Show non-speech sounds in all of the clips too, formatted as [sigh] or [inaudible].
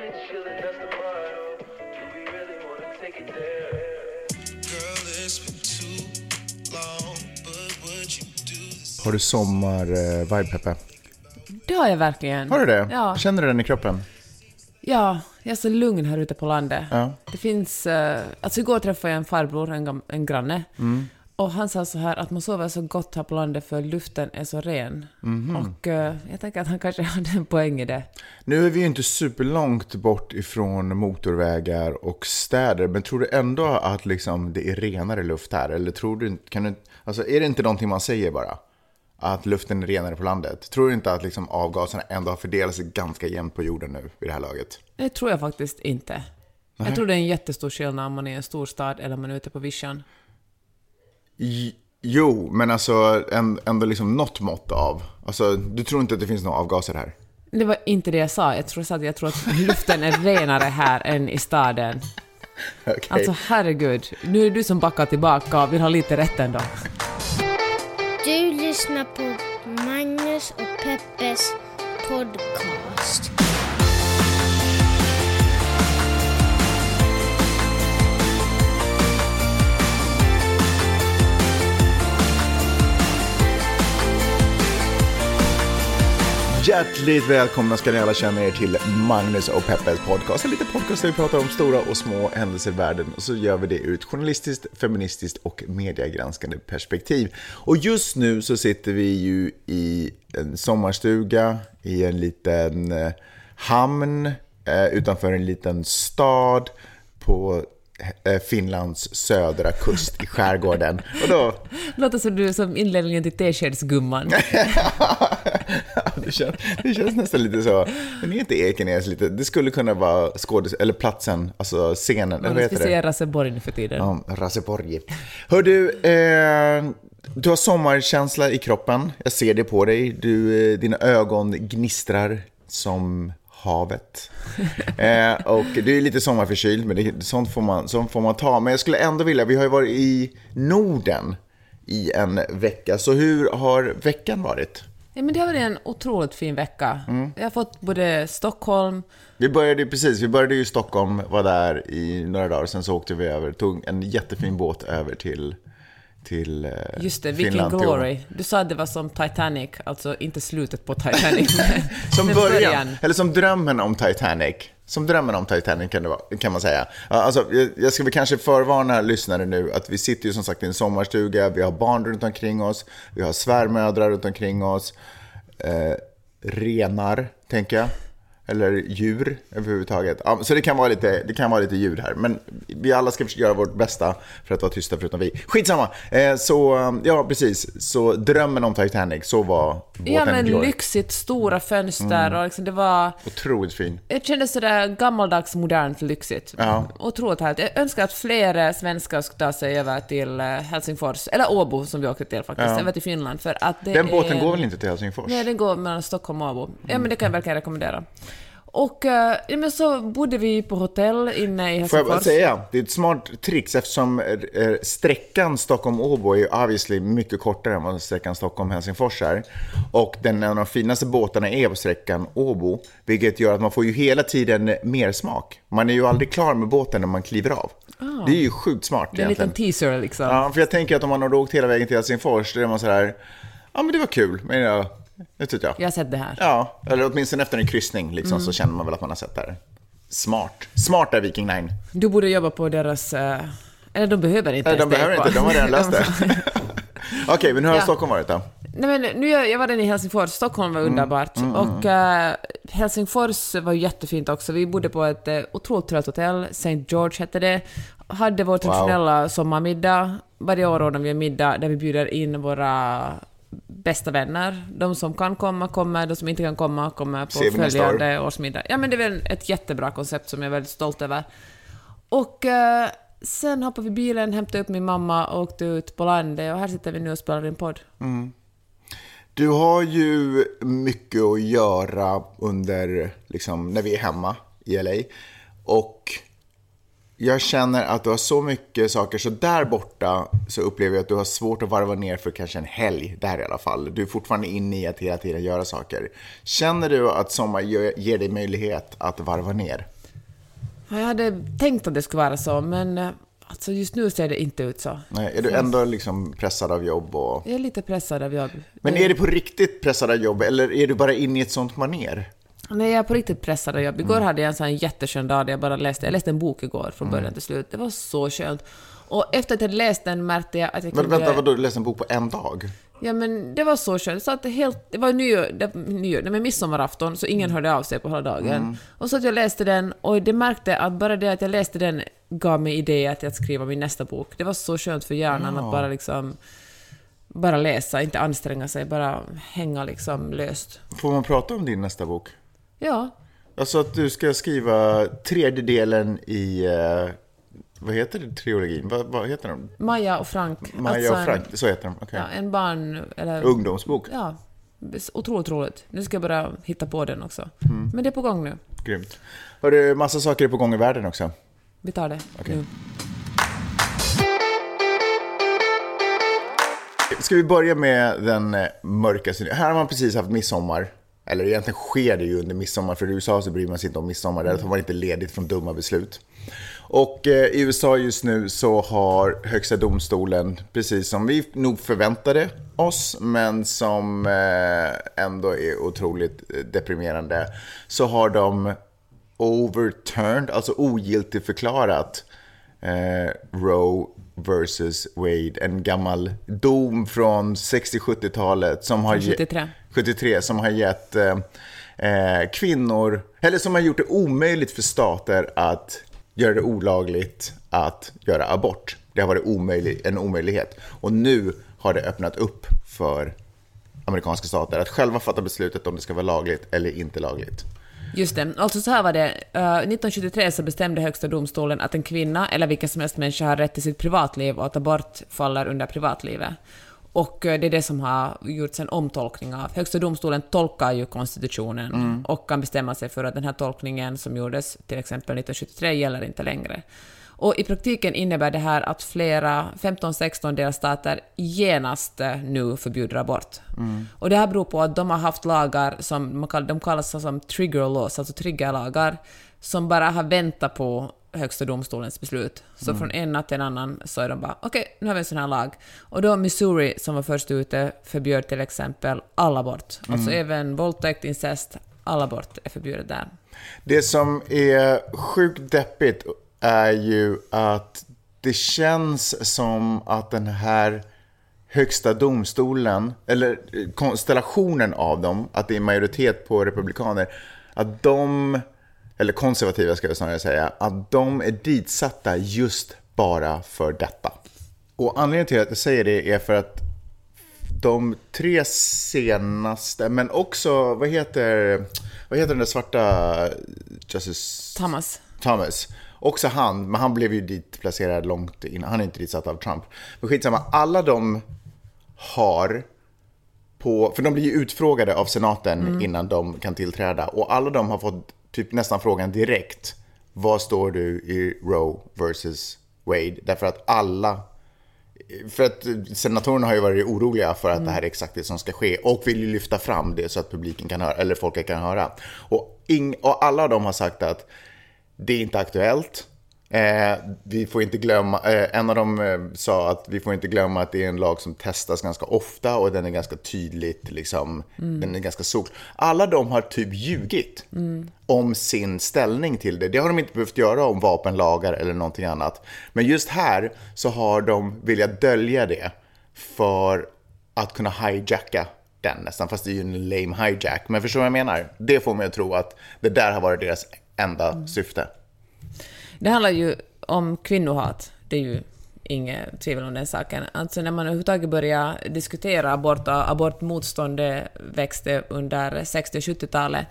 been chillin', that's the motto. Do we really wanna take it there? Girl, it's been too long, but would you do this? Har du sommar-vibe, Peppe? Det har jag verkligen. Har du det? Ja. Känner du den i kroppen? Ja, jag är så lugn här ute på landet. Ja. Det finns... eh, alltså igår träffade jag en farbror, en, en granne. Mm. Och han sa så här att man sover så gott här på landet för luften är så ren. Mhm. Och eh, jag tänker att han kanske hade en poäng i det. Nu är vi ju inte superlångt bort ifrån motorvägar och städer, men tror du ändå att liksom det är renare luft här? Eller tror du kan du, alltså är det inte någonting man säger bara? Att luften är renare på landet? Tror du inte att liksom avgaserna ändå har fördelat sig ganska jämnt på jorden nu vid det här laget? Det tror jag faktiskt inte. Jag tror det är en jättestor skillnad om man är i en stor stad eller om man är ute på vischan. Jo, men alltså en- ändå liksom något mått av. Alltså, du tror inte att det finns några avgaser här? Det var inte det jag sa. Jag tror, att jag tror att luften är renare här än i staden. [laughs] Okej. Alltså herregud, nu är det du som backar tillbaka och vill ha lite rätt ändå. Du lyssnar på Magnus och Peppes podcast. Hjärtligt välkomna ska ni alla känna er till Magnus och Peppes podcast. En liten podcast där vi pratar om stora och små händelser i världen och så gör vi det ur ett journalistiskt, feministiskt och mediegranskande perspektiv. Och just nu så sitter vi ju i en sommarstuga i en liten eh, hamn eh, utanför en liten stad på eh, Finlands södra kust i skärgården. Och då Låter som du som inledningen till Teskedsgumman. [laughs] [laughs] det, känns, det känns nästan lite så. Men är inte Ekenäs lite... Det skulle kunna vara skådis... Eller platsen, alltså scenen. Eller vad heter säger det? Raseborg nu för tiden. Ja, Raseborg. Hör du, eh, du har sommarkänsla i kroppen. Jag ser det på dig. Du, eh, dina ögon gnistrar som havet. [laughs] Eh, och du är lite sommarförkyld, men det, sånt, får man, sånt får man ta. Men jag skulle ändå vilja, vi har ju varit i Norden i en vecka. Så hur har veckan varit? Ja, men det har varit en otroligt fin vecka. Mm. Jag har fått både Stockholm, Vi började ju precis, vi började ju i Stockholm, var där i några dagar, sen så åkte vi över, tog en jättefin båt över till, till eh, just det, Viking Glory. Du sa att det var som Titanic, alltså inte slutet på Titanic, [laughs] Som men början, eller som drömmen om Titanic. Som drömmen om Titanic kan, det vara, kan man säga. Alltså, jag, jag ska väl kanske förvarna lyssnare nu att vi sitter ju som sagt i en sommarstuga, vi har barn runt omkring oss, vi har svärmödrar runt omkring oss, eh, renar, tänker jag. Eller djur överhuvudtaget. Ja, så det kan, vara lite, det kan vara lite ljud här. Men vi alla ska försöka göra vårt bästa för att vara tysta förutom vi. Skitsamma! Eh, så, ja precis. Så drömmen om Titanic, så var båten Ja, men Glory. lyxigt, stora fönster Mm. och liksom det var... Otroligt fin. Jag kände sådär gammaldags, modernt, lyxigt. Ja. Otroligt härligt. Jag önskar att fler eh, svenskar skulle ta sig över till eh, Helsingfors, eller Åbo som vi åkte till faktiskt, Ja. över till Finland. För att det Den är båten en- går väl inte till Helsingfors? Nej, den går mellan Stockholm och Åbo. Ja, men det kan jag verkligen rekommendera. Och eh, men så bodde vi på hotell inne i Får jag bara Helsingfors. säga, det är ett smart trix eftersom eh, sträckan Stockholm-Åbo är ju obviously mycket kortare än vad sträckan Stockholm-Helsingfors är. Och den, en av de finaste båtarna är på sträckan Åbo, vilket gör att man får ju hela tiden mer smak. Man är ju aldrig klar med båten när man kliver av. Det är ju sjukt smart Ah. Det är en liten teaser liksom. Ja, för jag tänker att om man har åkt hela vägen till Helsingfors, då är man så här, ja men det var kul, men jag, tyckte jag. Jag har sett det här. Ja, eller åtminstone efter en kryssning liksom, Mm. så känner man väl att man har sett det här. Smart. Smart är Viking Line. Du borde jobba på deras... eh, eller de behöver inte Nej, de behöver inte, de har redan löst det. [laughs] Okej, men hur har Ja. Stockholm varit då? Nej, men nu, jag, var den i Helsingfors, Stockholm var underbart. mm, och eh, Helsingfors var jättefint också. Vi bodde på ett uh, otroligt trevligt hotell, St. George hette det. Hade vår traditionella sommarmiddag. Varje år ordnar vi en middag där vi bjuder in våra bästa vänner. De som kan komma kommer, de som inte kan komma kommer på Ser följande årsmiddag. Ja, men det är väl ett jättebra koncept som jag är väldigt stolt över. Och eh, sen hoppade vi bilen, hämtade upp min mamma och åkte ut på landet och här sitter vi nu och spelar in podd. Du har ju mycket att göra under, liksom, när vi är hemma i LA. Och jag känner att du har så mycket saker, så där borta så upplever jag att du har svårt att varva ner för kanske en helg, där i alla fall. Du är fortfarande inne i att hela tiden göra saker. Känner du att sommar ger dig möjlighet att varva ner? Ja, Jag hade tänkt att det skulle vara så, men eh, alltså just nu ser det inte ut så. Nej, är du ändå liksom pressad av jobb? Och... Jag är lite pressad av jobb. Men är du på riktigt pressad av jobb eller är du bara inne i ett sånt maner? Nej, jag är på riktigt pressad av jobb. Igår Mm. hade jag en sån jätteskön dag där jag bara läste. Jag läste en bok igår från början Mm. till slut. Det var så skönt. Och efter att jag läst den märkte jag att jag Men kunde... vänta, vadå, du läste en bok på en dag? Ja, men det var så skönt. Så att det, helt, det var nyår, det, nyår, nej, men midsommarafton, så ingen hörde av sig på hela dagen. Mm. Och så att jag läste den, och det märkte att bara det att jag läste den gav mig idé att jag ska skriva min nästa bok. Det var så skönt för hjärnan att bara liksom... Bara läsa, inte anstränga sig, bara hänga liksom löst. Får man prata om din nästa bok? Ja, Alltså att du ska skriva tredje delen i, eh, vad heter det, trilogin? Vad, vad heter den? Maja och Frank. Maja Alltså och en- Frank, så heter den? Okej. Ja, en barn... Eller, Ungdomsbok, Ja, otroligt roligt. Nu ska jag bara hitta på den också. Mm. Men det är på gång nu. grymt. Har du massa saker är på gång i världen också? Vi tar det nu. Ska vi börja med den eh, mörkaste Här har man precis haft midsommar. Eller egentligen sker det ju under midsommar, för i USA så bryr man sig inte om midsommar. Där tar man inte ledigt från dumma beslut. Och eh, i USA just nu så har Högsta domstolen, precis som vi nog förväntade oss, men som eh, ändå är otroligt eh, deprimerande, så har de overturned, alltså ogiltigförklarat eh, Roe versus Wade, en gammal dom från 60-70-talet som har ge- 73. 73 som har gett eh, eh, kvinnor, eller som har gjort det omöjligt för stater att göra det olagligt att göra abort. Det har varit omöjlig, en omöjlighet. Och nu har det öppnat upp för amerikanska stater att själva fatta beslutet om det ska vara lagligt eller inte lagligt. Just det. Alltså så här var det. Eh, uh, 1923 så bestämde Högsta domstolen att en kvinna, eller vilken som helst människa, har rätt till sitt privatliv och att abort faller under privatlivet. Och eh, det är det som har gjorts en omtolkning av. Högsta domstolen tolkar ju konstitutionen och kan bestämma sig för att den här tolkningen som gjordes till exempel 1973 gäller inte längre. Och i praktiken innebär det här att flera 15-16 delstater genast eh, nu förbjuder abort. Och det här beror på att de har haft lagar som man kallar, de kallas som trigger laws, alltså triggerlagar, som bara har väntat på Högsta domstolens beslut. Så från en natt till en annan så är de bara okej, nu har vi en sån här lag. Och då Missouri, som var först ute, förbjöd till exempel all abort. Alltså även våldtäkt, incest, all abort är förbjudet där. Det som är sjukt deppigt är ju att det känns som att den här högsta domstolen, eller konstellationen av dem, att det är majoritet på republikaner, att de, eller konservativa ska jag snarare säga, att de är ditsatta just bara för detta. Och anledningen till att jag säger det är för att de tre senaste, men också, vad heter, vad heter den där svarta Justice Thomas. Thomas. Också han, men han blev ju dit placerad långt innan. Han är inte ditsatt av Trump. Men skitsamma, alla de har på, för de blir ju utfrågade av senaten innan de kan tillträda. Och alla de har fått typ nästan frågan direkt. Vad står du i Roe versus Wade? Därför att alla för att senatorerna har ju varit oroliga för att det här är exakt det som ska ske och vill ju lyfta fram det så att publiken kan höra, eller folket kan höra. Och, ing, och alla de har sagt att det är inte aktuellt. Eh, vi får inte glömma, eh, en av dem eh, sa att vi får inte glömma att det är en lag som testas ganska ofta och den är ganska tydligt, liksom, den är ganska sol. Alla de har typ ljugit om sin ställning till det. Det har de inte behövt göra om vapenlagar eller någonting annat. Men just här så har de velat dölja det för att kunna hijacka den nästan, fast det är ju en lame hijack. Men förstår vad jag menar? Det får mig att tro att det där har varit deras enda syfte. Det handlar ju om kvinnohat. Det är ju inget tvivel om den saken. Alltså när man överhuvudtaget började diskutera abort och abortmotståndet växte under 60 och 70-talet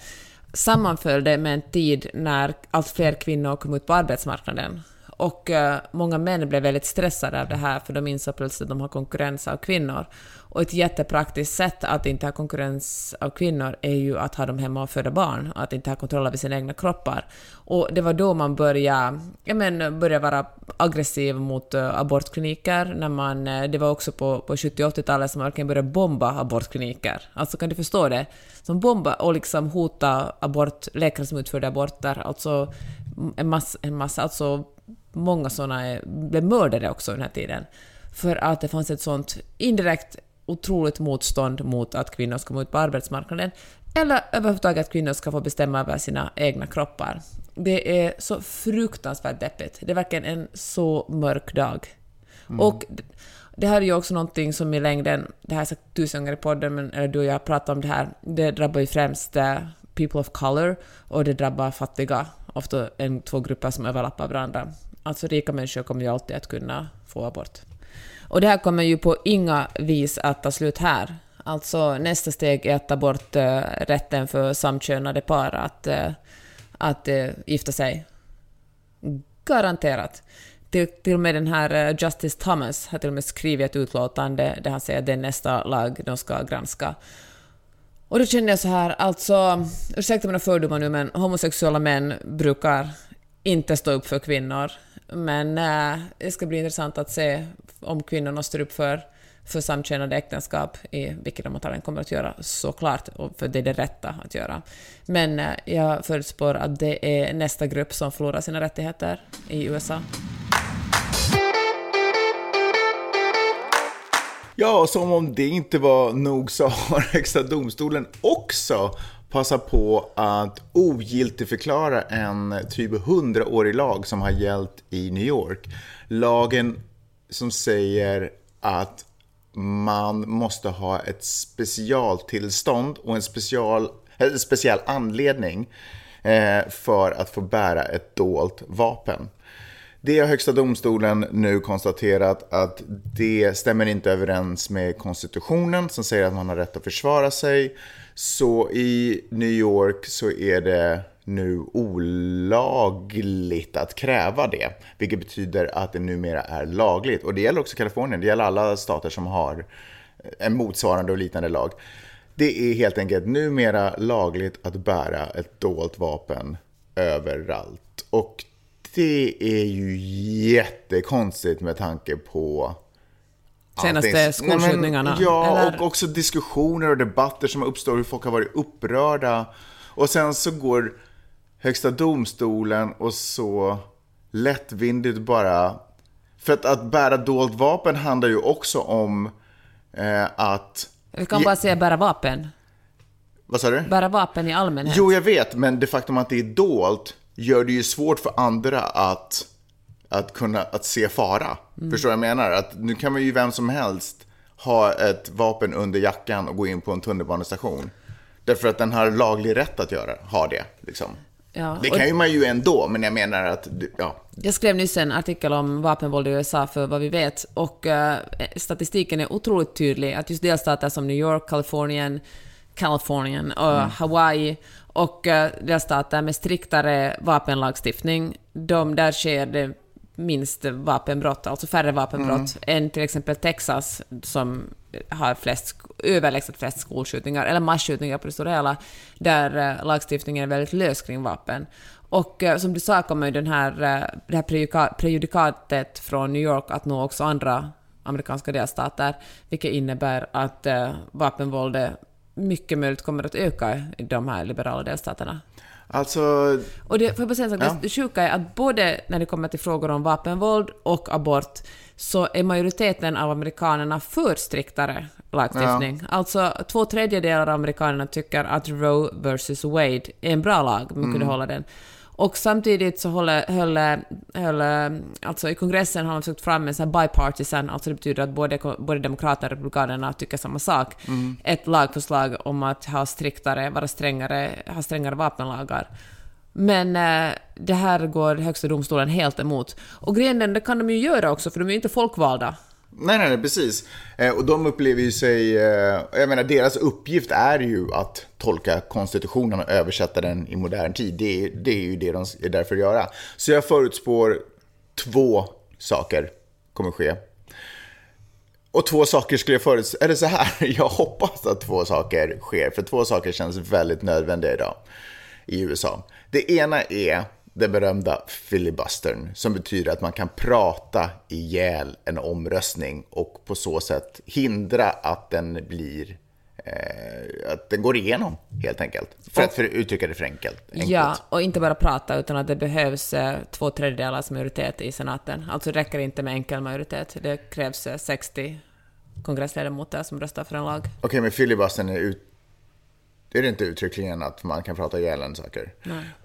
sammanföll det med en tid när allt fler kvinnor kom ut på arbetsmarknaden. Och eh, många män blev väldigt stressade av det här för de insåg plötsligt att de har konkurrens av kvinnor. Och ett jättepraktiskt sätt att inte ha konkurrens av kvinnor är ju att ha dem hemma och föda barn, att inte ha kontroll över sina egna kroppar. Och det var då man började, men, började vara aggressiv mot eh, abortkliniker, när man, eh, det var också på, på 70 80-talet som man verkligen började bomba abortkliniker. Alltså kan du förstå det? Som bomba och liksom hota abort, läkare som utförde aborter, alltså en massa, en massa alltså många sådana eh, blev mördade också den här tiden. För att det fanns ett sånt indirekt otroligt motstånd mot att kvinnor ska gå ut på arbetsmarknaden, eller överhuvudtaget att kvinnor ska få bestämma över sina egna kroppar. Det är så fruktansvärt deppigt. Det är verkligen en så mörk dag. Och det här är ju också någonting som i längden, det här har jag sagt tusen gånger i podden, men, eller du och jag har pratat om det här, det drabbar ju främst eh, people of color och det drabbar fattiga, ofta en, två grupper som överlappar varandra. Alltså rika människor kommer ju alltid att kunna få abort. Och det här kommer ju på inga vis att ta slut här. Alltså nästa steg är att ta bort uh, rätten för samkönade par att, uh, att uh, gifta sig. Garanterat. Till, till och med den här Justice Thomas har till och med skrivit ett utlåtande där han säger att det är nästa lag de ska granska. Och då kände jag så här, alltså, ursäkta mina fördomar nu, men homosexuella män brukar inte stå upp för kvinnor. Men äh, det ska bli intressant att se om kvinnorna står upp för, för samkönade äktenskap, i, vilket de antagligen kommer att göra såklart, för det är det rätta att göra. Men äh, jag förutspår att det är nästa grupp som förlorar sina rättigheter i USA. Ja, som om det inte var nog så har Högsta domstolen också Passa på att ogiltigförklara en typ 100-årig lag som har gällt i New York. Lagen som säger att man måste ha ett specialtillstånd och en special, en speciell anledning eh, för att få bära ett dolt vapen. Det har Högsta domstolen nu konstaterat att det stämmer inte överens med konstitutionen som säger att man har rätt att försvara sig. Så i New York så är det nu olagligt att kräva det, vilket betyder att det numera är lagligt. Och det gäller också Kalifornien, det gäller alla stater som har eh, en motsvarande och liknande lag. Det är helt enkelt numera lagligt att bära ett dolt vapen överallt. Och det är ju jättekonstigt med tanke på Senaste skolskjutningarna, Ja, eller? och också diskussioner och debatter som uppstår, hur folk har varit upprörda. Och sen så går Högsta domstolen och så lättvindigt bara... För att, att bära dolt vapen handlar ju också om eh, att... Vi kan bara säga bära vapen. Vad sa du? Bära vapen i allmänhet. Jo, jag vet, men det faktum att det är dolt gör det ju svårt för andra att, att kunna att se fara. Mm. Förstår jag menar? Att nu kan man ju vem som helst ha ett vapen under jackan och gå in på en tunnelbanestation. Därför att den har laglig rätt att göra, ha det. Liksom. Ja, Det kan ju man ju ändå, men jag menar att, ja, Jag skrev nyss en artikel om vapenvåld i USA för vad vi vet och eh, statistiken är otroligt tydlig att just delstater som New York, Kalifornien, Kalifornien och Mm. Hawaii och uh, delstater med striktare vapenlagstiftning, de, där sker det minst vapenbrott, alltså färre vapenbrott, än till exempel Texas som har flest, överlägset flest skolskjutningar, eller masskjutningar på det stora hela, där eh, lagstiftningen är väldigt lös kring vapen. Och eh, som du sa kommer ju den här, eh, det här prejudika- prejudikatet från New York att nå också andra amerikanska delstater, vilket innebär att vapenvåldet mycket möjligt kommer att öka i de här liberala delstaterna. Alltså, Och det, får jag bara säga en sak, Ja. det sjuka är att både när det kommer till frågor om vapenvåld och abort så är majoriteten av amerikanerna för striktare lagstiftning. Alltså två tredjedelar av amerikanerna tycker att Roe vs Wade är en bra lag, man Mm. kunde hålla den. Och samtidigt så håller, höll, höll, alltså i kongressen har de försökt fram en sån här bipartisan, alltså det betyder att både, både demokrater och republikanerna tycker samma sak, ett lagförslag om att ha striktare, vara strängare, ha strängare vapenlagar. Men eh, det här går Högsta domstolen helt emot. Och grejen är, det kan de ju göra också, för de är ju inte folkvalda. Nej, nej, nej, precis. Eh, och de upplever ju sig... Eh, jag menar, deras uppgift är ju att tolka konstitutionen och översätta den i modern tid. Det, är- det är ju det de är där för att göra. Så jag förutspår två saker kommer ske. Och två saker skulle jag förutse, eller så här, [laughs] jag hoppas att två saker sker, för två saker känns väldigt nödvändiga idag i USA. Det ena är den berömda filibustern, som betyder att man kan prata ihjäl en omröstning och på så sätt hindra att den blir eh, att den går igenom helt enkelt. För att för uttrycka det för enkelt. enkelt. Ja, och inte bara prata, utan att det behövs eh, två tredjedelars majoritet i senaten. Alltså det räcker inte med enkel majoritet. Det krävs eh, 60 kongressledamöter som röstar för en lag. Okej, men filibustern är ut... Är det inte uttryckligen att man kan prata ihjäl en saker?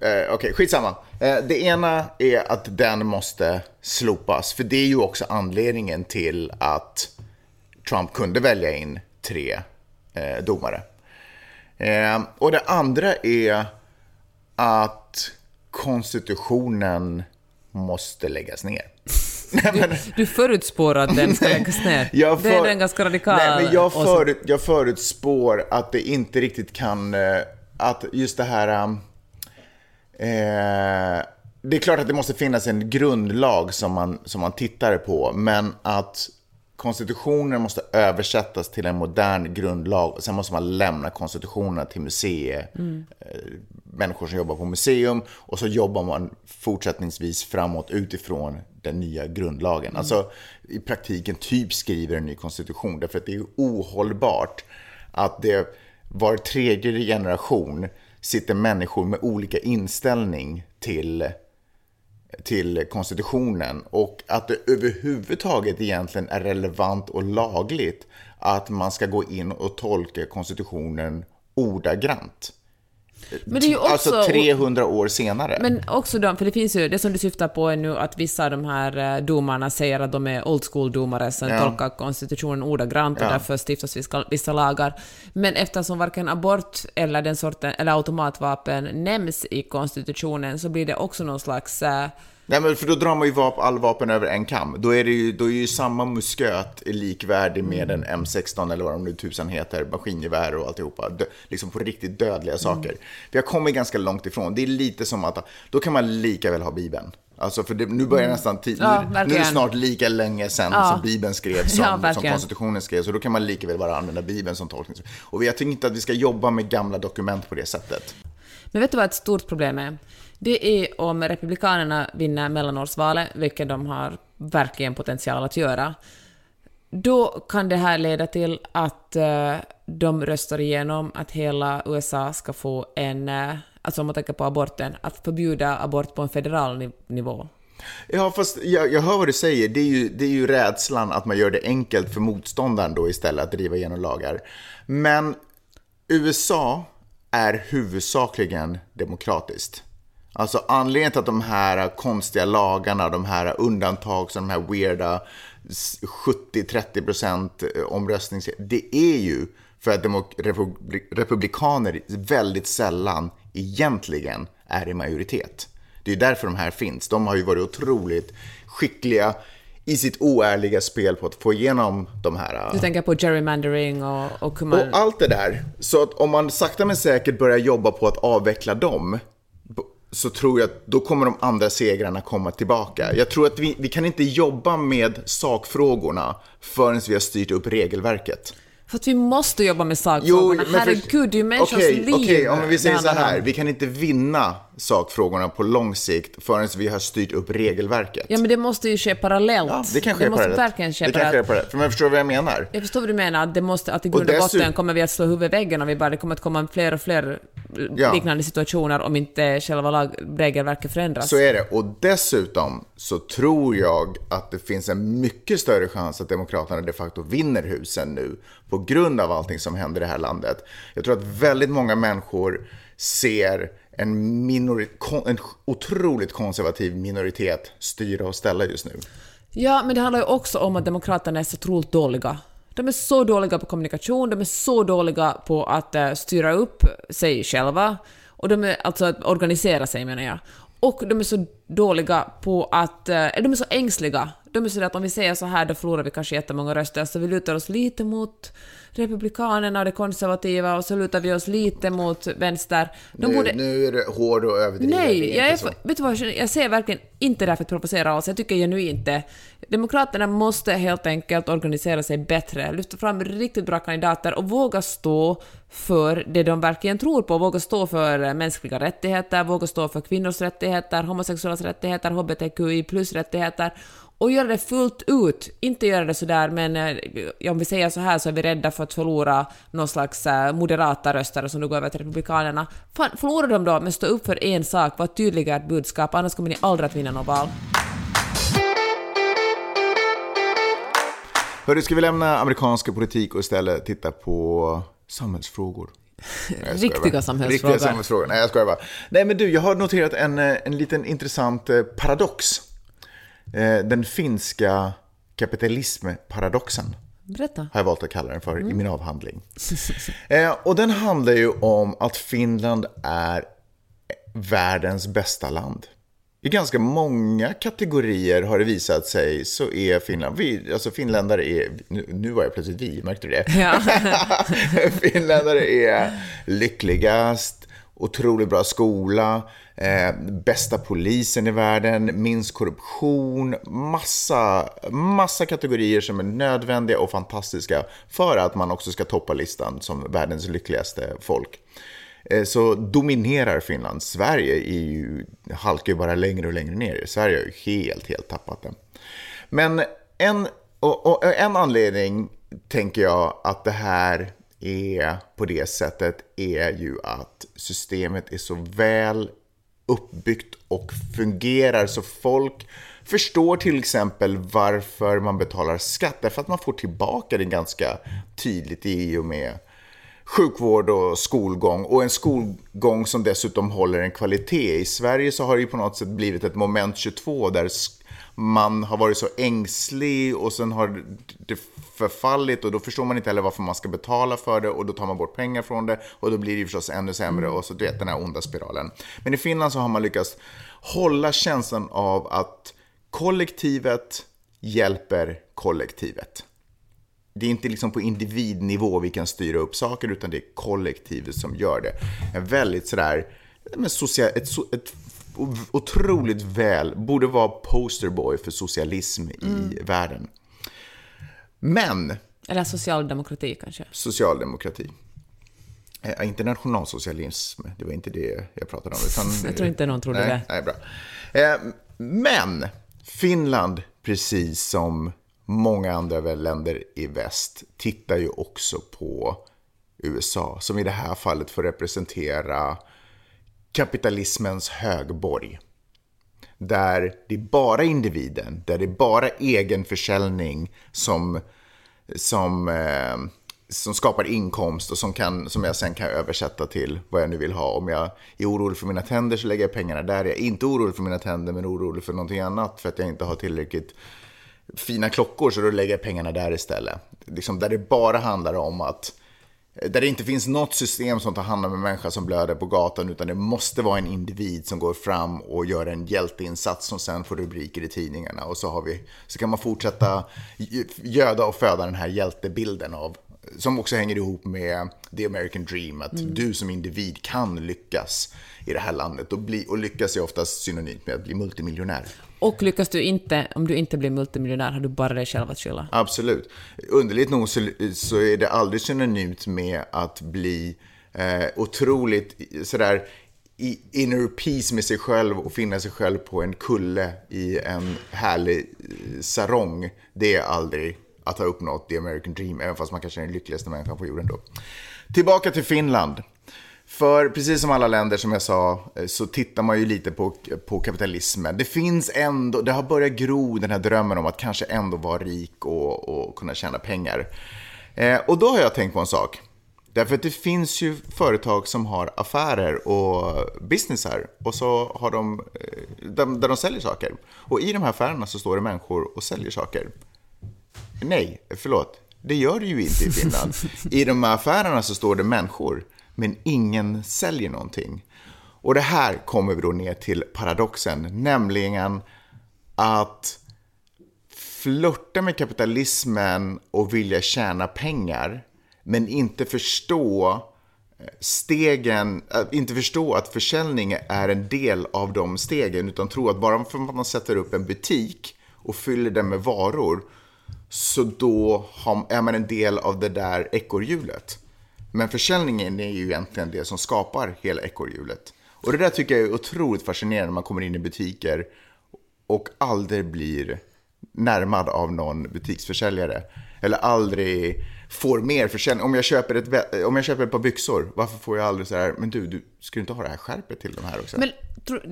Eh, Okej, skitsamma. Eh, det ena är att den måste slopas. För det är ju också anledningen till att Trump kunde välja in tre eh, domare. Eh, och det andra är att konstitutionen måste läggas ner. Nej, men- Du förutspår att den ska läggas ner. [laughs] Jag det är för- en ganska radikal Nej, men jag, förut, jag förutspår att det inte riktigt kan... eh, Att just det här... um, Eh, det är klart att det måste finnas en grundlag som man, som man tittar på, men att konstitutionen måste översättas till en modern grundlag och sen måste man lämna konstitutionen till museer, eh, människor som jobbar på museum och så jobbar man fortsättningsvis framåt utifrån den nya grundlagen. Alltså i praktiken typ skriver en ny konstitution därför att det är ohållbart att det var tredje generation sitter människor med olika inställning till till konstitutionen och att det överhuvudtaget egentligen är relevant och lagligt att man ska gå in och tolka konstitutionen ordagrant. Men det är ju också... Alltså 300 år senare. Men också de, för det finns ju, det som du syftar på är nu att vissa av de här eh, domarna säger att de är old school-domare som Ja. tolkar konstitutionen ordagrant och Ja. därför stiftas vissa, vissa lagar. Men eftersom varken abort eller den sorten, eller automatvapen nämns i konstitutionen så blir det också någon slags... Nej, men för då drar man ju vap- all vapen över en kam. Då är, det ju, då är ju samma musköt likvärdig med en M16 eller vad de nu tusan heter, maskingevär och alltihopa. Dö, liksom på riktigt dödliga saker. Vi har kommit ganska långt ifrån. Det är lite som att då kan man lika väl ha Bibeln. Alltså för det, nu börjar nästan tid, Ja, nu, nu är det snart lika länge sedan Ja. som Bibeln skrevs [laughs] Ja, som, som verkligen. konstitutionen skrevs. Så då kan man lika väl bara använda Bibeln som tolkning. Och jag tycker inte att vi ska jobba med gamla dokument på det sättet. Men vet du vad ett stort problem är? Det är om Republikanerna vinner mellanårsvalet, vilket de har verkligen potential att göra. Då kan det här leda till att uh, de röstar igenom att hela USA ska få en, uh, alltså om man tänker på aborten, att förbjuda abort på en federal niv nivå. Ja, fast jag, jag hör vad du säger. Det är, ju, det är ju rädslan att man gör det enkelt för motståndaren då istället att driva igenom lagar. Men USA är huvudsakligen demokratiskt. Alltså anledningen till att de här konstiga lagarna, de här undantag, de här weirda 70-30% omröstnings... Det är ju för att republikaner väldigt sällan egentligen är i majoritet. Det är därför de här finns. De har ju varit otroligt skickliga i sitt oärliga spel på att få igenom de här... Du tänker på gerrymandering och, och hur man... Och allt det där. Så att om man sakta men säkert börjar jobba på att avveckla dem så tror jag att då kommer de andra segrarna komma tillbaka. Jag tror att vi, vi kan inte jobba med sakfrågorna förrän vi har styrt upp regelverket. För att vi måste jobba med sakfrågorna. men för- Herregud, det är ju människors Okej, liv Okej, om vi säger så här. Vi kan inte vinna sakfrågorna på lång sikt förrän vi har styrt upp regelverket. Ja, men det måste ju ske parallellt. Ja, det kan ske det måste parallellt. verkligen ske det kan ske parallellt. parallellt. För man förstår vad jag menar. Jag förstår vad du menar, det måste, att i grund och botten kommer vi att slå huvudet i väggen om vi bara, det kommer att komma fler och fler Ja. liknande situationer om inte själva lag, regelverket förändras. Så är det. Och dessutom så tror jag att det finns en mycket större chans att Demokraterna de facto vinner husen nu på grund av allting som händer i det här landet. Jag tror att väldigt många människor ser en, minori- kon- en otroligt konservativ minoritet styra och ställa just nu. Ja, men det handlar ju också om att demokraterna är så otroligt dåliga. De är så dåliga på kommunikation, de är så dåliga på att eh, styra upp sig själva, och de är alltså att organisera sig menar jag. Och de är så dåliga på att, eh, de är så ängsliga. De är sådär att om vi säger så här då förlorar vi kanske jättemånga röster, så vi lutar oss lite mot Republikanerna och det konservativa och så lutar vi oss lite mot vänster. De nu, borde... nu är det hård och överdriven. Nej, jag, är, så. vet du vad, jag säger verkligen inte det här för att provocera alls. Jag tycker genuint det. Demokraterna måste helt enkelt organisera sig bättre, lyfta fram riktigt bra kandidater och våga stå för det de verkligen tror på, våga stå för mänskliga rättigheter, våga stå för kvinnors rättigheter, homosexuellas rättigheter, hbtqi plus rättigheter och göra det fullt ut. Inte göra det sådär, men eh, om vi säger så här så är vi rädda för att förlora någon slags eh, moderata röster som då går över till Republikanerna. Fan, förlora dem då, men stå upp för en sak, var tydliga ert budskap, annars kommer ni aldrig att vinna något val. Hörru, ska vi lämna amerikanska politik och istället titta på samhällsfrågor? Nej, Riktiga samhällsfrågor. Riktiga samhällsfrågor. Nej, jag skojar bara. Nej, men du, jag har noterat en, eh, en liten intressant paradox. Eh, Den finska kapitalismparadoxen Berätta. har jag valt att kalla den för i min avhandling. [laughs] Eh, och den handlar ju om att Finland är världens bästa land. I ganska många kategorier har det visat sig så är Finland, vi, alltså finländare är, nu, nu var jag plötsligt vi, märkte du det? Ja. [laughs] finländare är lyckligast, otroligt bra skola, eh, bästa polisen i världen, minst korruption, massa, massa kategorier som är nödvändiga och fantastiska för att man också ska toppa listan som världens lyckligaste folk. Eh, Så dominerar Finland. Sverige är ju, halkar ju bara längre och längre ner. Sverige har ju helt, helt tappat det. Men en, och, och en anledning tänker jag att det här är på det sättet är ju att systemet är så väl uppbyggt och fungerar så folk förstår till exempel varför man betalar skatt. Därför att man får tillbaka det ganska tydligt i och med sjukvård och skolgång och en skolgång som dessutom håller en kvalitet. I Sverige så har det ju på något sätt blivit ett moment 22 där man har varit så ängslig och sen har det förfallit och då förstår man inte heller varför man ska betala för det och då tar man bort pengar från det och då blir det ju förstås ännu sämre och så du vet den här onda spiralen. Men i Finland så har man lyckats hålla känslan av att kollektivet hjälper kollektivet det är inte liksom på individnivå vi kan styra upp saker, utan det är kollektivet som gör det. En väldigt sådär, ett, ett otroligt väl, borde vara posterboy för socialism i världen. Men Eller socialdemokrati kanske. socialdemokrati. Eh, inte nationalsocialism, det var inte det jag pratade om. Utan, [laughs] Jag tror inte någon trodde nej, det. Nej, bra. Eh, men Finland, precis som många andra länder i väst, tittar ju också på USA, som i det här fallet får representera kapitalismens högborg. Där det är bara individen, där det är bara egenförsäljning som, som, eh, som skapar inkomst och som, kan, som jag sen kan översätta till vad jag nu vill ha. Om jag är orolig för mina tänder så lägger jag pengarna där. Jag är inte orolig för mina tänder men orolig för någonting annat för att jag inte har tillräckligt fina klockor så då lägger jag pengarna där istället. Liksom där det bara handlar om att där det inte finns något system som tar hand om en människa som blöder på gatan utan det måste vara en individ som går fram och gör en hjälteinsats som sen får rubriker i tidningarna. Och så, har vi, så kan man fortsätta göda och föda den här hjältebilden av som också hänger ihop med the American dream, att du som individ kan lyckas i det här landet och, bli, och lyckas är oftast synonymt med att bli multimiljonär. Och lyckas du inte, om du inte blir multimiljonär, har du bara dig själv att skylla. Absolut. Underligt nog så, så är det aldrig synonymt med att bli eh, otroligt sådär i inner peace med sig själv och finna sig själv på en kulle i en härlig eh, sarong. Det är aldrig att ha uppnått the American dream, även fast man kanske är den lyckligaste människan på jorden då. Tillbaka till Finland. För precis som alla länder som jag sa eh, så tittar man ju lite på, på kapitalismen. Det finns ändå, det har börjat gro den här drömmen om att kanske ändå vara rik och, och kunna tjäna pengar. Eh, och då har jag tänkt på en sak. Därför att det finns ju företag som har affärer och businessar och så har de, eh, där, där de säljer saker. Och i de här affärerna så står det människor och säljer saker. Nej, förlåt. Det gör det ju inte i Finland. [laughs] I de här affärerna så står det människor, men ingen säljer någonting. Och det här kommer vi då ner till paradoxen, nämligen att flörta med kapitalismen och vilja tjäna pengar, men inte förstå eh, stegen, eh, inte förstå att försäljning är en del av de stegen, utan tro att bara för att man sätter upp en butik och fyller den med varor, så då är man en del av det där ekorrhjulet. Men försäljningen är ju egentligen det som skapar hela ekorrhjulet. Och det där tycker jag är otroligt fascinerande när man kommer in i butiker och aldrig blir närmad av någon butiksförsäljare. Eller aldrig får mer försäljning. Om jag köper ett, om jag köper ett par byxor, varför får jag aldrig så här, men du, du ska du inte ha det här skärpet till de här också? Men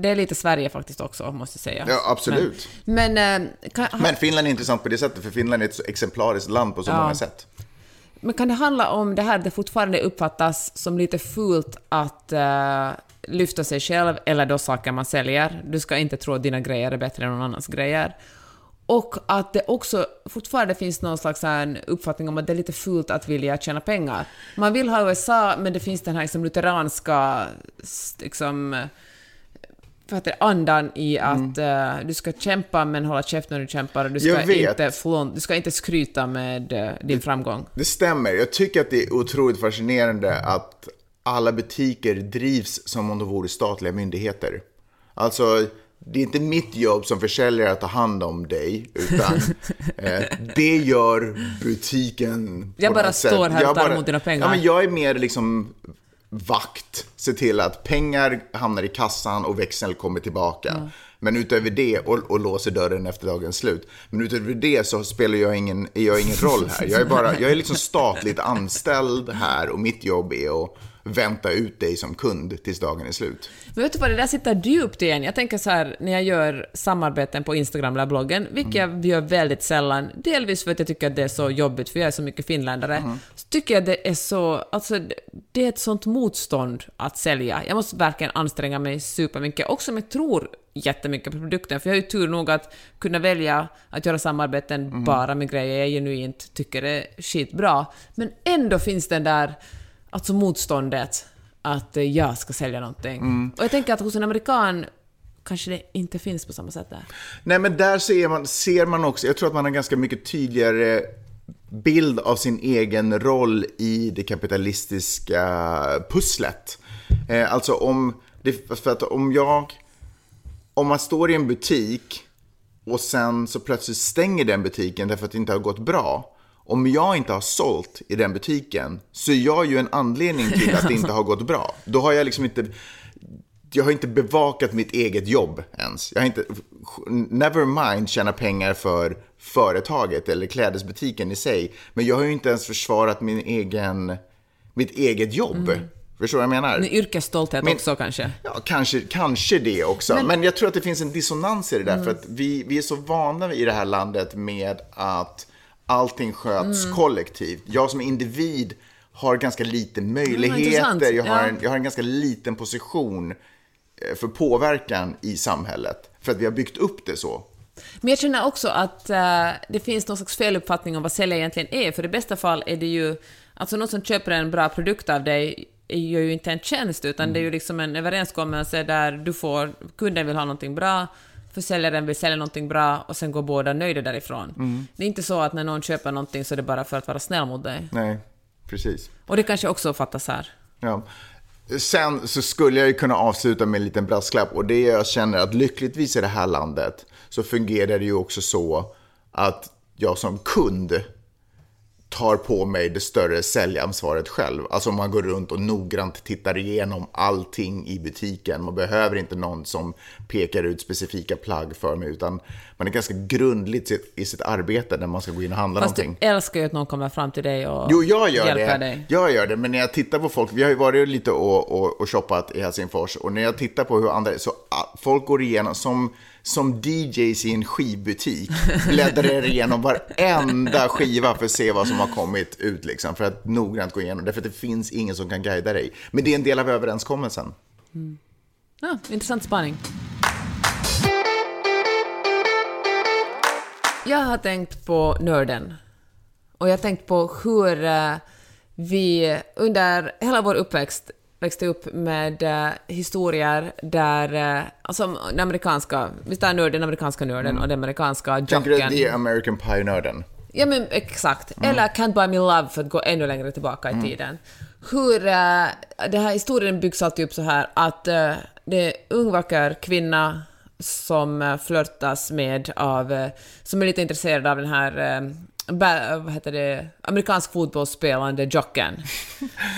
det är lite Sverige faktiskt också, måste jag säga. Ja, absolut. Men, men, eh, kan, Men Finland är intressant på det sättet, för Finland är ett så exemplariskt land på så Ja. många sätt. Men kan det handla om det här att det fortfarande uppfattas som lite fult att uh, lyfta sig själv eller då saker man säljer? Du ska inte tro att dina grejer är bättre än någon annans grejer. Och att det också fortfarande finns någon slags här uppfattning om att det är lite fult att vilja tjäna pengar. Man vill ha USA, men det finns den här liksom lutheranska liksom, vad heter det, andan i att eh, du ska kämpa men hålla käft när du kämpar och du ska, Mm. Inte, flån, du ska inte skryta med eh, din framgång. Det stämmer. Jag tycker att det är otroligt fascinerande att alla butiker drivs som om de vore statliga myndigheter. Alltså, det är inte mitt jobb som försäljare att ta hand om dig, utan [laughs] eh, det gör butiken. Jag bara står här och tar bara- emot dina pengar. Ja, men jag är mer liksom vakt, se till att pengar hamnar i kassan och växeln kommer tillbaka. Men utöver det, och, och låser dörren efter dagens slut. Men utöver det så spelar jag ingen, jag ingen roll här. Jag är, bara, jag är liksom statligt anställd här och mitt jobb är att vänta ut dig som kund tills dagen är slut. Men vet du vad, det där sitter djupt igen. Jag tänker så här, när jag gör samarbeten på Instagram eller bloggen, vilket jag gör väldigt sällan, delvis för att jag tycker att det är så jobbigt, för jag är så mycket finländare, så tycker jag det är så, alltså det- är ett sånt motstånd att sälja. Jag måste verkligen anstränga mig supermycket, också om jag tror jättemycket på produkten, för jag har ju tur nog att kunna välja att göra samarbeten bara med grejer jag genuint tycker är skitbra. Men ändå finns den där, alltså motståndet att eh, jag ska sälja någonting. Och jag tänker att hos en amerikan kanske det inte finns på samma sätt där. Nej, men där ser man, ser man också, jag tror att man har ganska mycket tydligare bild av sin egen roll i det kapitalistiska pusslet. Eh, alltså om, det, för att om jag, om man står i en butik och sen så plötsligt stänger den butiken därför att det inte har gått bra. Om jag inte har sålt i den butiken så är jag ju en anledning till att det inte har gått bra. Då har jag liksom inte, jag har inte bevakat mitt eget jobb ens. Jag har inte, never mind tjäna pengar för företaget eller klädesbutiken i sig. Men jag har ju inte ens försvarat min egen, mitt eget jobb. Förstår du vad jag menar? En yrkesstolthet Men- också kanske. Ja, kanske, kanske det också. Men, jag tror att det finns en dissonans i det där. För att vi, vi är så vana i det här landet med att allting sköts kollektivt. Jag som individ har ganska lite möjligheter. intressant. jag, har en, jag har en ganska liten position eh, för påverkan i samhället. För att vi har byggt upp det så. Men jag känner också att eh, det finns någon slags feluppfattning om vad sälja egentligen är. För i bästa fall är det ju... Alltså någon som köper en bra produkt av dig gör ju inte en tjänst, utan det är ju liksom en överenskommelse där du får... Kunden vill ha någonting bra, försäljaren vill sälja någonting bra och sen går båda nöjda därifrån. Det är inte så att när någon köper någonting så är det bara för att vara snäll mot dig. Nej, precis. Och det kanske också fattas här. Ja. Sen så skulle jag ju kunna avsluta med en liten brasklapp och det jag känner att lyckligtvis i det här landet så fungerar det ju också så att jag som kund tar på mig det större säljansvaret själv. Alltså om man går runt och noggrant tittar igenom allting i butiken. Man behöver inte någon som pekar ut specifika plagg för mig utan man är ganska grundligt i sitt arbete när man ska gå in och handla Fast någonting. du älskar ju att någon kommer fram till dig och Jo, jag gör hjälper det. dig. Jag gör det, men när jag tittar på folk, vi har ju varit lite och, och, och shoppat i Helsingfors, och när jag tittar på hur andra, så folk går igenom, som, som DJs i en skivbutik, bläddrar igenom varenda skiva för att se vad som har kommit ut, liksom, för att noggrant gå igenom, därför att det finns ingen som kan guida dig. Men det är en del av överenskommelsen. Mm. Ja, intressant spaning. Jag har tänkt på nörden. Och jag har tänkt på hur eh, vi under hela vår uppväxt växte upp med eh, historier där, eh, alltså den amerikanska, vi tar nörden, den amerikanska nörden och den amerikanska Mm. Tänker du jocken. The American Pie-nörden? Ja men exakt. Mm. Eller Can't Buy Me Love för att gå ännu längre tillbaka i tiden. Hur uh, den här historien byggs alltid upp så här att uh, det är en ung vacker kvinna som uh, flörtas med av, uh, som är lite intresserad av den här uh, vad heter det, amerikansk fotbollsspelande jocken.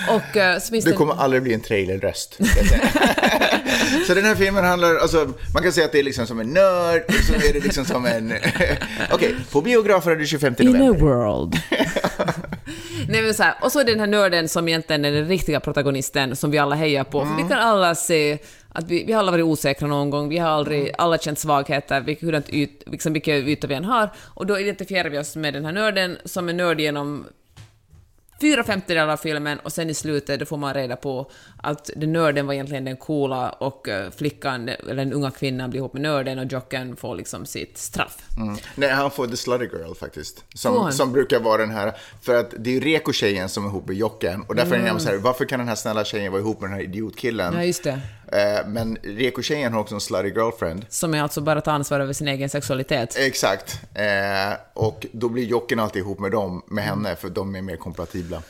Och uh, så finns Det det... kommer aldrig bli en trailerröst. [laughs] så den här filmen handlar, alltså, man kan säga att det är liksom som en nörd, och så är det liksom som en... [laughs] Okej, på biografer den 25 In a november. world. [laughs] Nej, men så här, och så är det den här nörden som egentligen är den riktiga protagonisten som vi alla hejar på. För Mm. vi kan alla se att vi, vi har alla varit osäkra någon gång, vi har aldrig, Mm. alla känt svagheter, hurdant yt, liksom, vilka ytor vi än har. Och då identifierar vi oss med den här nörden som är nörd genom fyra femtedelar av filmen och sen i slutet då får man reda på att den nörden var egentligen den coola och eh, flickan, eller den unga kvinnan blir ihop med nörden och jocken får liksom sitt straff. Mm. Nej, han får The Slutty Girl faktiskt. Som, som brukar vara den här, för att det är ju Reko-tjejen som är ihop med Jocken. Och därför är det så här, varför kan den här snälla tjejen vara ihop med den här idiotkillen? Mm. Ja, just det. Eh, Men Reko-tjejen har också en slutty girlfriend. Som är alltså bara tar ansvar över sin egen sexualitet. Exakt. Eh, och då blir Jocken alltid ihop med dem, med henne, för de är mer kompatibla.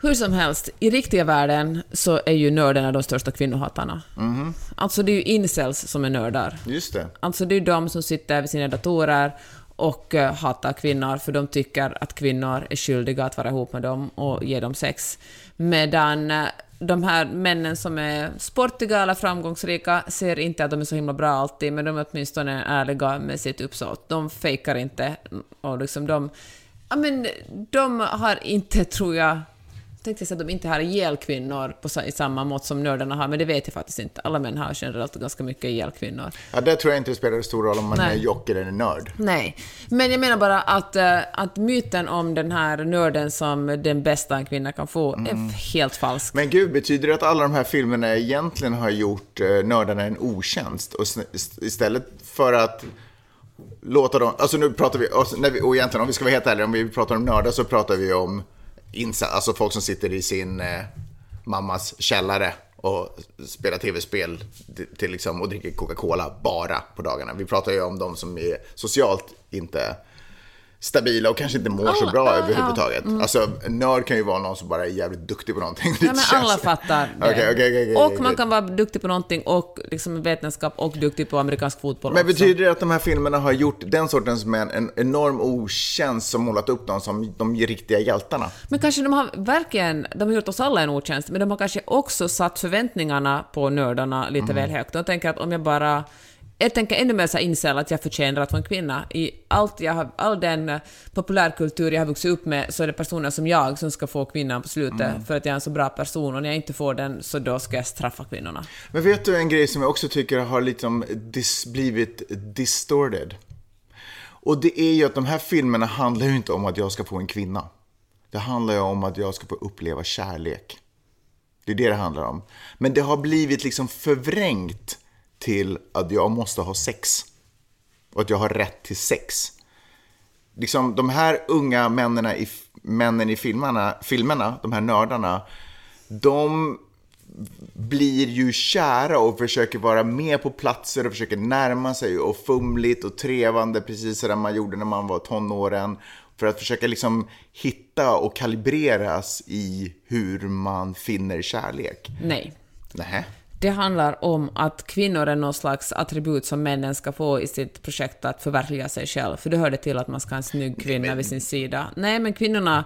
Hur som helst, i riktiga världen så är ju nördarna de största kvinnohatarna. Alltså det är ju incels som är nördar. Just det. Alltså det är ju de som sitter vid sina datorer och eh, hatar kvinnor för de tycker att kvinnor är skyldiga att vara ihop med dem och ge dem sex. Medan de här männen som är sportiga eller framgångsrika ser inte att de är så himla bra alltid, men de är åtminstone ärliga med sitt uppsåt. De fejkar inte och liksom de... Ja men de har inte, tror jag, tänkte säga att de inte har ihjäl kvinnor på, i samma mått som nördarna har, men det vet jag faktiskt inte. Alla män har generellt ganska mycket ihjäl kvinnor. Ja, där tror jag inte det spelar stor roll om man Nej. är jock eller nörd. Nej, men jag menar bara att, eh, att myten om den här nörden som den bästa en kvinna kan få är helt falsk. Men gud, betyder det att alla de här filmerna egentligen har gjort eh, nördarna en otjänst? Och istället för att låta dem... Alltså nu pratar vi... Och, när vi, och egentligen om vi ska vara helt ärliga, om vi pratar om nördar så pratar vi om alltså folk som sitter i sin eh, mammas källare och spelar tv-spel till, till liksom, och dricker Coca-Cola bara på dagarna. Vi pratar ju om de som är socialt inte stabila och kanske inte mår så Alla- bra ja, överhuvudtaget. Alltså, en nörd kan ju vara någon som bara är jävligt duktig på någonting. [laughs] Ja, men alla fattar [laughs] det. Okej, okej, okej, och man kan vara duktig på någonting och liksom vetenskap och duktig på amerikansk fotboll Men också. betyder det att de här filmerna har gjort den sortens män en enorm otjänst som målat upp dem som de riktiga hjältarna? Men kanske de har verkligen, de har gjort oss alla en otjänst, men de har kanske också satt förväntningarna på nördarna lite väl högt. De tänker att om jag bara jag tänker ännu mer så incel att jag förtjänar att vara en kvinna. I allt jag har, all den eh, populärkultur jag har vuxit upp med så är det personer som jag som ska få kvinnan på slutet för att jag är en så bra person och när jag inte får den så då ska jag straffa kvinnorna. Men vet du en grej som jag också tycker har liksom dis, blivit distorted? Och det är ju att de här filmerna handlar ju inte om att jag ska få en kvinna. Det handlar ju om att jag ska få uppleva kärlek. Det är det det handlar om. Men det har blivit liksom förvrängt till att jag måste ha sex. Och att jag har rätt till sex. Liksom de här unga männen i, männen i filmerna, filmerna, de här nördarna, de blir ju kära och försöker vara med på platser och försöker närma sig och fumligt och trevande precis som man gjorde när man var tonåren. För att försöka liksom hitta och kalibreras i hur man finner kärlek. Nej. Nähä. Det handlar om att kvinnor är någon slags attribut som männen ska få i sitt projekt att förverkliga sig själv. För det hör det till att man ska ha en snygg kvinna vid sin sida. Nej, men kvinnorna...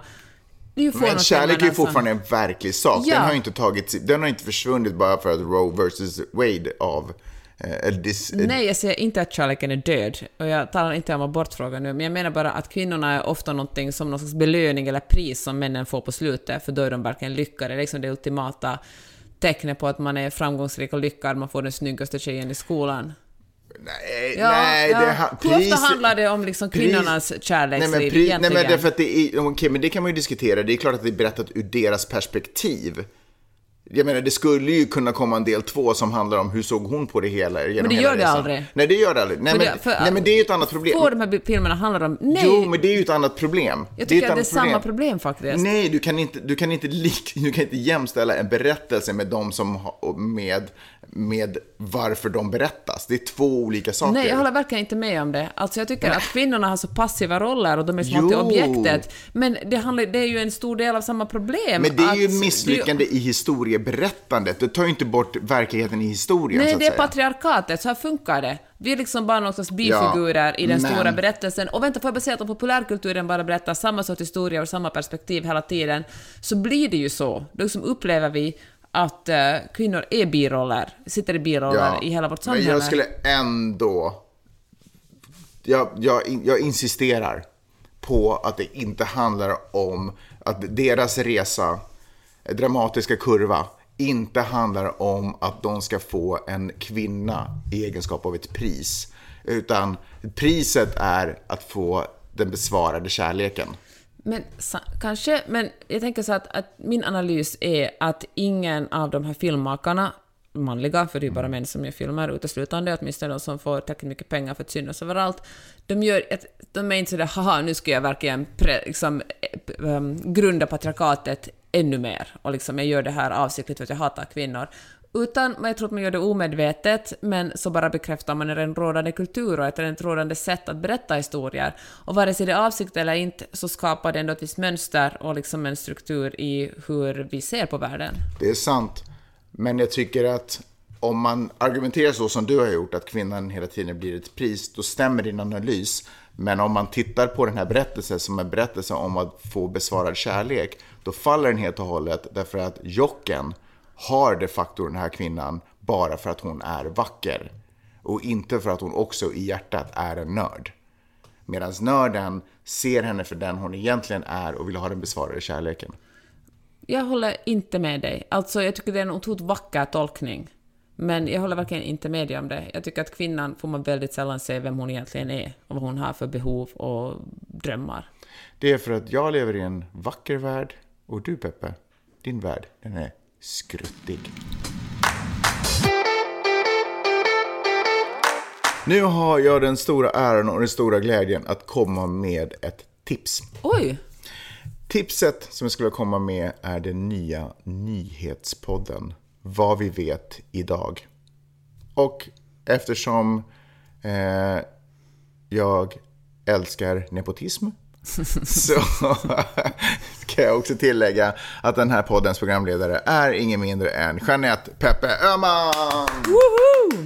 Men kärlek är ju som- fortfarande en verklig sak. Ja. Den har inte tagit, den har inte försvunnit bara för att Roe vs Wade av... eh, dis, Nej, jag säger inte att kärleken är död. Och jag talar inte om abortfrågan nu, men jag menar bara att kvinnorna är ofta någonting som någon slags belöning eller pris som männen får på slutet, för då är de verkligen lyckade. Det är liksom det ultimata tecknet på att man är framgångsrik och lyckad, man får den snyggaste tjejen i skolan. nej, Ja, nej, ja. det ha- Hur pris- ofta handlar det om liksom pris- kvinnornas kärleksliv Nej men, pri, nej, egentligen? men därför att det är, okej, men det kan man ju diskutera. Det är klart att det är berättat ur deras perspektiv. Jag menar, det skulle ju kunna komma en del två som handlar om hur såg hon på det hela genom det hela gör det resan. aldrig. Nej, det gör det aldrig. Nej, men, det- för- nej, men det är ju ett annat problem. Få de här filmerna handlar om... Nej! Jo, men det är ju ett annat problem. jag tycker att det är annat samma problem faktiskt. Nej, du kan inte, du kan inte, lik, du kan inte jämställa en berättelse med de som med, med varför de berättas. Det är två olika saker. Nej, jag håller verkligen inte med om det. Alltså jag tycker att kvinnorna har så passiva roller och de är som alltid objektet. Men det, handlar, det är ju en stor del av samma problem. Men det är ju att- misslyckande i historieberättandet. Du tar ju inte bort verkligheten i historien, så Nej, att det är säga. patriarkatet, så här funkar det. Vi är liksom bara någon slags bifigurer Ja, i den men- stora berättelsen. Och vänta, får jag bara säga att om populärkulturen bara berättar samma sorts historia och samma perspektiv hela tiden, så blir det ju så. Då liksom upplever vi att eh, kvinnor är biroller, sitter i biroller i hela vårt samhälle. Men jag skulle ändå... Jag, jag, jag insisterar på att det inte handlar om att deras resa, dramatiska kurva, inte handlar om att de ska få en kvinna i egenskap av ett pris. Utan priset är att få den besvarade kärleken. Men kanske, men jag tänker så att, att min analys är att ingen av de här filmmakarna, manliga, för det är ju bara män som gör filmer uteslutande, åtminstone de som får tillräckligt mycket pengar för att synas överallt, de gör de är inte sådär haha, nu ska jag verkligen pre, liksom, eh, um, grunda patriarkatet ännu mer, och liksom jag gör det här avsiktligt för att jag hatar kvinnor. Utan jag tror att man gör det omedvetet, men så bara bekräftar man en rådande kultur och ett rent rådande sätt att berätta historier. Och vare sig det är avsikt eller inte, så skapar det ändå ett visst mönster och liksom en struktur i hur vi ser på världen. Det är sant. Men jag tycker att om man argumenterar så som du har gjort, att kvinnan hela tiden blir ett pris, då stämmer din analys. Men om man tittar på den här berättelsen som en berättelse om att få besvarad kärlek, då faller den helt och hållet därför att Jocken har de facto den här kvinnan bara för att hon är vacker. Och inte för att hon också i hjärtat är en nörd. Medan nörden ser henne för den hon egentligen är och vill ha den besvarade kärleken. Jag håller inte med dig. Alltså, jag tycker det är en otroligt vacker tolkning. Men jag håller verkligen inte med dig om det. Jag tycker att kvinnan får man väldigt sällan se vem hon egentligen är och vad hon har för behov och drömmar. Det är för att jag lever i en vacker värld och du Peppe, din värld, den är skruttig. Nu har jag den stora äran och den stora glädjen att komma med ett tips. Oj! Tipset som jag skulle komma med är den nya nyhetspodden Vad vi vet idag. Och eftersom eh, jag älskar nepotism [laughs] så ska jag också tillägga att den här poddens programledare är ingen mindre än Jeanette Peppe Öhman. Woho!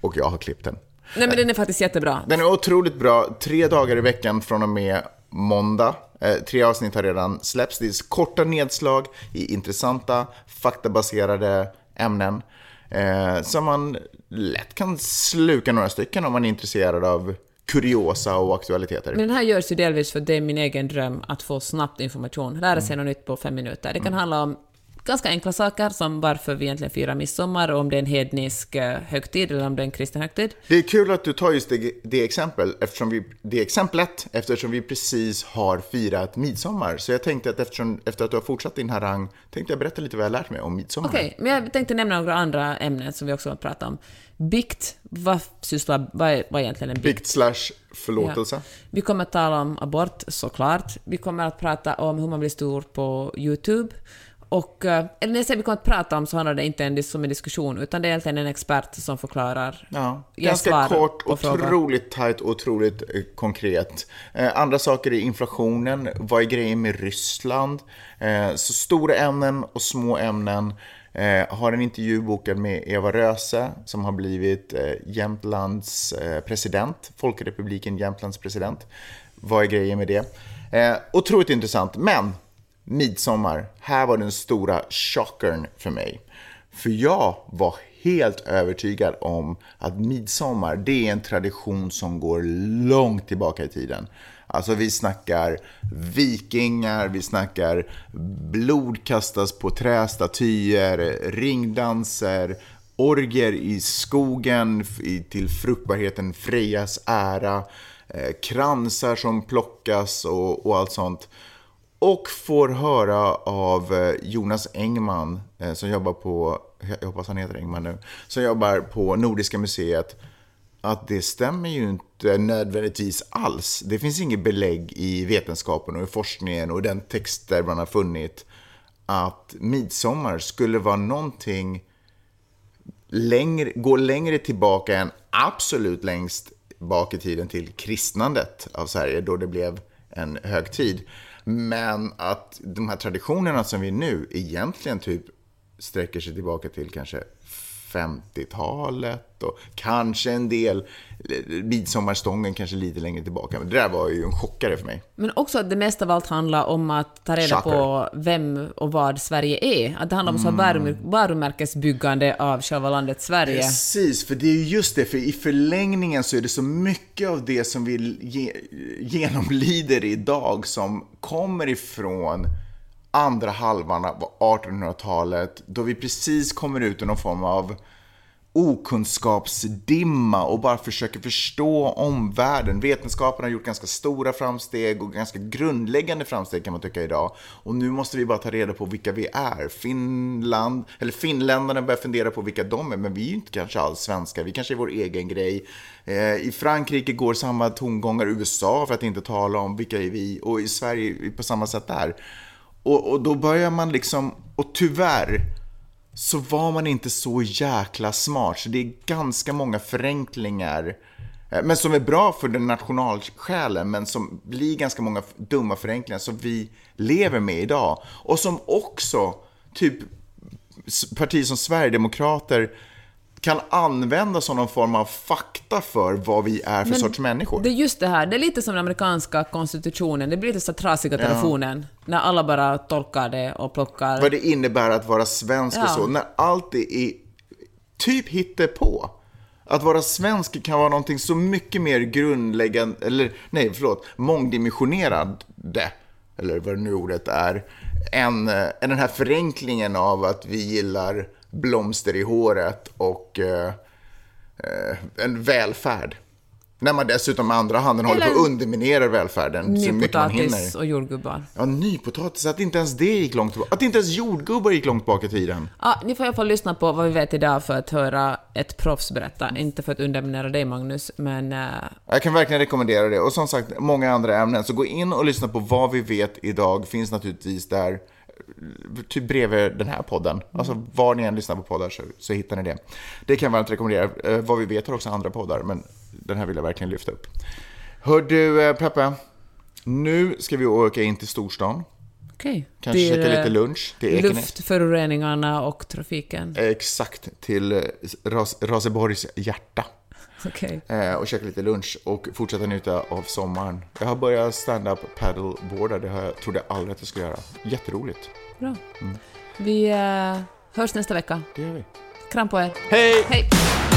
Och jag har klippt den. Nej men den är faktiskt jättebra. Den är otroligt bra. Tre dagar i veckan från och med måndag. Eh, tre avsnitt har redan släppts. Det är korta nedslag i intressanta, faktabaserade ämnen. Eh, som man lätt kan sluka några stycken om man är intresserad av kuriosa och aktualiteter. Men den här görs ju delvis för det är min egen dröm att få snabbt information, lära sig något nytt på fem minuter. Det kan handla om ganska enkla saker som varför vi egentligen firar midsommar och om det är en hednisk eh, högtid eller om det är en kristen högtid. Det är kul att du tar just det, det, exempel, eftersom vi, det exemplet eftersom vi precis har firat midsommar. Så jag tänkte att eftersom, efter att du har fortsatt din harang tänkte jag berätta lite vad jag har lärt mig om midsommar. Okej, men jag tänkte nämna några andra ämnen som vi också har pratat om. Bikt, vad, sysslar, vad, är, vad är egentligen en bikt? Bikt slash förlåtelse. Vi kommer att tala om abort, såklart. Vi kommer att prata om hur man blir stor på YouTube. Och, eh, eller när jag säger vi kommer att prata om så handlar det inte en, som en diskussion, utan det är egentligen en expert som förklarar. Ja, ganska kort, otroligt tajt och otroligt eh, konkret. Eh, andra saker är inflationen, vad är grejen med Ryssland? Eh, så stora ämnen och små ämnen. Eh, har en intervju bokad med Eva Röse som har blivit eh, Jämtlands eh, president, Folkrepubliken Jämtlands president. Vad är grejen med det? Eh, otroligt intressant, men midsommar, här var den stora chockern för mig. För jag var helt övertygad om att midsommar, det är en tradition som går långt tillbaka i tiden. Alltså vi snackar vikingar, vi snackar blod kastas på trästatyer, ringdanser, orger i skogen till fruktbarheten Frejas ära, eh, kransar som plockas och, och allt sånt. Och får höra av eh, Jonas Engman, eh, som jobbar på, jag hoppas han heter Engman nu, som jobbar på Nordiska museet, att det stämmer ju inte nödvändigtvis alls. Det finns inget belägg i vetenskapen och i forskningen och den text där man har funnit att midsommar skulle vara någonting längre, gå längre tillbaka än absolut längst bak i tiden till kristnandet av Sverige, då det blev en högtid. Men att de här traditionerna som vi nu egentligen typ sträcker sig tillbaka till kanske 50-talet och kanske en del midsommarstången kanske lite längre tillbaka. Men det där var ju en chockare för mig. Men också att det mest av allt handlar om att ta reda Shocker. på vem och vad Sverige är. Att det handlar om så varumär- varumärkesbyggande av själva landet Sverige. Precis, för det är ju just det, för i förlängningen så är det så mycket av det som vi ge, genomlider idag som kommer ifrån andra halvan av 1800-talet, då vi precis kommer ut ur någon form av okunskapsdimma och bara försöker förstå omvärlden. Vetenskapen har gjort ganska stora framsteg och ganska grundläggande framsteg kan man tycka idag. Och nu måste vi bara ta reda på vilka vi är. Finland, eller finländarna börjar fundera på vilka de är, men vi är ju inte kanske alls svenskar. Vi kanske är vår egen grej. Eh, I Frankrike går samma tongångar, USA för att inte tala om vilka är vi, och i Sverige på samma sätt där. Och, och då börjar man liksom, och tyvärr, så var man inte så jäkla smart. Så det är ganska många förenklingar. Eh, men som är bra för den nationalsjälen, men som blir ganska många dumma förenklingar som vi lever med idag. Och som också, typ, partier som Sverigedemokrater kan använda som någon form av fakta för vad vi är för Men sorts människor. Det är just det här, det är lite som den amerikanska konstitutionen, det blir lite så trasiga telefonen, när alla bara tolkar det och plockar... vad det innebär att vara svensk och Ja. så. När allt det är typ hittepå. Att vara svensk kan vara någonting så mycket mer grundläggande, eller nej, förlåt, mångdimensionerande, eller vad nu ordet är, än, eh, än den här förenklingen av att vi gillar blomster i håret och eh, en välfärd. När man dessutom med andra handen håller på Eller- att underminera välfärden så mycket man hinner. Nypotatis och jordgubbar. Ja, nypotatis, att inte ens det gick långt tillbaka. Att inte ens jordgubbar gick långt bak i tiden. Ja, ni får i alla fall lyssna på vad vi vet idag för att höra ett proffs berätta. Inte för att underminera dig Magnus, men... eh, Jag kan verkligen rekommendera det. Och som sagt, många andra ämnen. Så gå in och lyssna på vad vi vet idag. Finns naturligtvis där, typ bredvid den här podden. Alltså var ni än lyssnar på poddar så, så hittar ni det. Det kan jag varmt rekommendera. Eh, vad vi vet har också andra poddar, men den här vill jag verkligen lyfta upp. Hör du, eh, Peppe. Nu ska vi åka in till storstan. Okej. Kanske Till, käka lite eh, lunch till Ekenäs. Luftföroreningarna och trafiken. Exakt, till eh, Ras Raseborgs hjärta. Okej. Eh, och käka lite lunch och fortsätta njuta av sommaren. Jag har börjat stand-up paddleboarda, det har jag, trodde jag aldrig att jag skulle göra. Jätteroligt. Bra. Vi eh, hörs nästa vecka. Det gör vi. Kram på er. Hej! Hej!